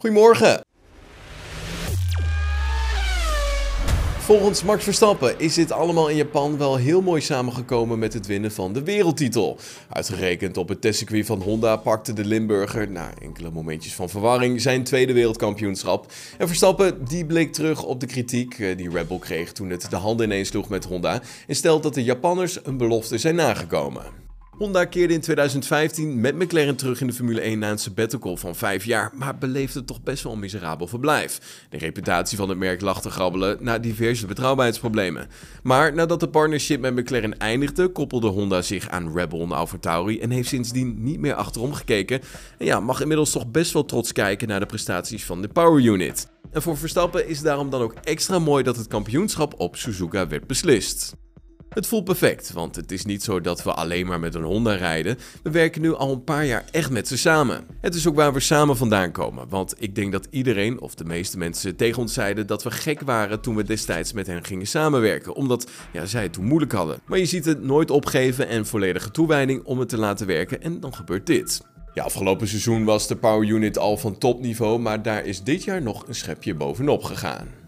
Goedemorgen. Volgens Max Verstappen is dit allemaal in Japan wel heel mooi samengekomen met het winnen van de wereldtitel. Uitgerekend op het testcircuit van Honda pakte de Limburger, na enkele momentjes van verwarring, zijn tweede wereldkampioenschap. En Verstappen die bleek terug op de kritiek eh, die Red Bull kreeg toen het de handen ineens sloeg met Honda en stelt dat de Japanners een belofte zijn nagekomen. Honda keerde in 2015 met McLaren terug in de Formule 1 na een van 5 jaar, maar beleefde toch best wel een miserabel verblijf. De reputatie van het merk lag te grabbelen na diverse betrouwbaarheidsproblemen. Maar nadat de partnership met McLaren eindigde, koppelde Honda zich aan Red Bull en AlphaTauri en heeft sindsdien niet meer achterom gekeken. En ja, mag inmiddels toch best wel trots kijken naar de prestaties van de Power Unit. En voor Verstappen is daarom dan ook extra mooi dat het kampioenschap op Suzuka werd beslist. Het voelt perfect, want het is niet zo dat we alleen maar met een Honda rijden. We werken nu al een paar jaar echt met ze samen. Het is ook waar we samen vandaan komen, want ik denk dat iedereen, of de meeste mensen, tegen ons zeiden dat we gek waren toen we destijds met hen gingen samenwerken, omdat ja, zij het toen moeilijk hadden. Maar je ziet het nooit opgeven en volledige toewijding om het te laten werken en dan gebeurt dit. Ja, afgelopen seizoen was de Power Unit al van topniveau, maar daar is dit jaar nog een schepje bovenop gegaan.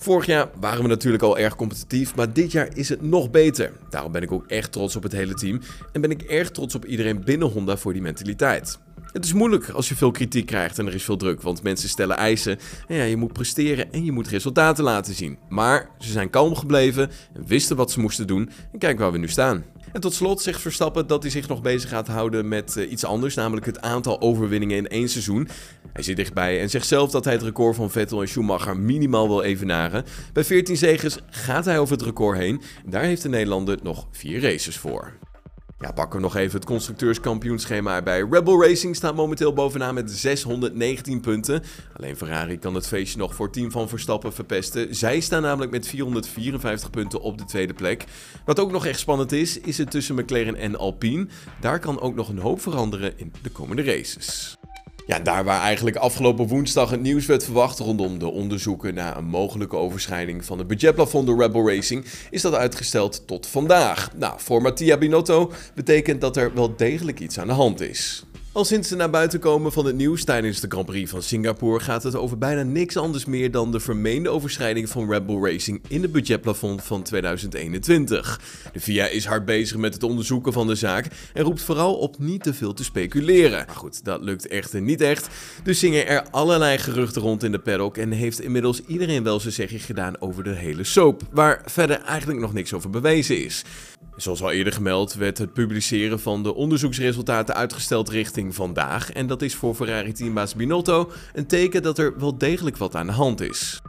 Vorig jaar waren we natuurlijk al erg competitief, maar dit jaar is het nog beter. Daarom ben ik ook echt trots op het hele team en ben ik erg trots op iedereen binnen Honda voor die mentaliteit. Het is moeilijk als je veel kritiek krijgt en er is veel druk, want mensen stellen eisen en ja, je moet presteren en je moet resultaten laten zien. Maar ze zijn kalm gebleven en wisten wat ze moesten doen en kijk waar we nu staan. En tot slot zegt Verstappen dat hij zich nog bezig gaat houden met uh, iets anders, namelijk het aantal overwinningen in één seizoen. Hij zit dichtbij en zegt zelf dat hij het record van Vettel en Schumacher minimaal wil evenaren. Bij 14 zegens gaat hij over het record heen. Daar heeft de Nederlander nog vier races voor. Ja, pakken we nog even het constructeurskampioenschema erbij. Rebel Racing staat momenteel bovenaan met 619 punten. Alleen Ferrari kan het feestje nog voor team van Verstappen verpesten. Zij staan namelijk met 454 punten op de tweede plek. Wat ook nog echt spannend is, is het tussen McLaren en Alpine. Daar kan ook nog een hoop veranderen in de komende races. Ja, daar waar eigenlijk afgelopen woensdag het nieuws werd verwacht rondom de onderzoeken naar een mogelijke overschrijding van het budgetplafond door Rebel Racing, is dat uitgesteld tot vandaag. Nou, voor Mattia Binotto betekent dat er wel degelijk iets aan de hand is. Al sinds ze naar buiten komen van het nieuws tijdens de Grand Prix van Singapore gaat het over bijna niks anders meer dan de vermeende overschrijding van Red Bull Racing in het budgetplafond van 2021. De FIA is hard bezig met het onderzoeken van de zaak en roept vooral op niet te veel te speculeren. Maar goed, dat lukt echter niet echt. Dus zingen er allerlei geruchten rond in de paddock en heeft inmiddels iedereen wel zijn zegje gedaan over de hele soap, waar verder eigenlijk nog niks over bewezen is. Zoals al eerder gemeld werd het publiceren van de onderzoeksresultaten uitgesteld richting vandaag. En dat is voor Ferrari-teambaas Binotto een teken dat er wel degelijk wat aan de hand is.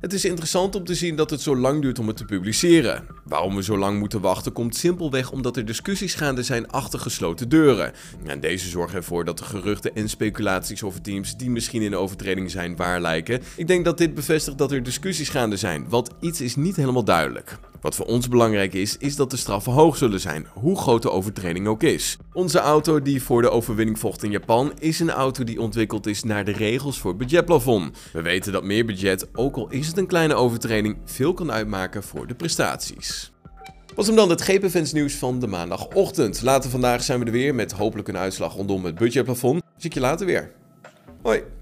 Het is interessant om te zien dat het zo lang duurt om het te publiceren. Waarom we zo lang moeten wachten komt simpelweg omdat er discussies gaande zijn achter gesloten deuren. En deze zorgen ervoor dat de geruchten en speculaties over teams die misschien in overtreding zijn waar lijken. Ik denk dat dit bevestigt dat er discussies gaande zijn, want iets is niet helemaal duidelijk. Wat voor ons belangrijk is, is dat de straffen hoog zullen zijn, hoe groot de overtreding ook is. Onze auto die voor de overwinning vocht in Japan is een auto die ontwikkeld is naar de regels voor budgetplafond. We weten dat meer budget, ook al is het een kleine overtreding, veel kan uitmaken voor de prestaties. Was hem dan het GP-fans nieuws van de maandagochtend. Later vandaag zijn we er weer met hopelijk een uitslag rondom het budgetplafond. Zie je later weer. Hoi!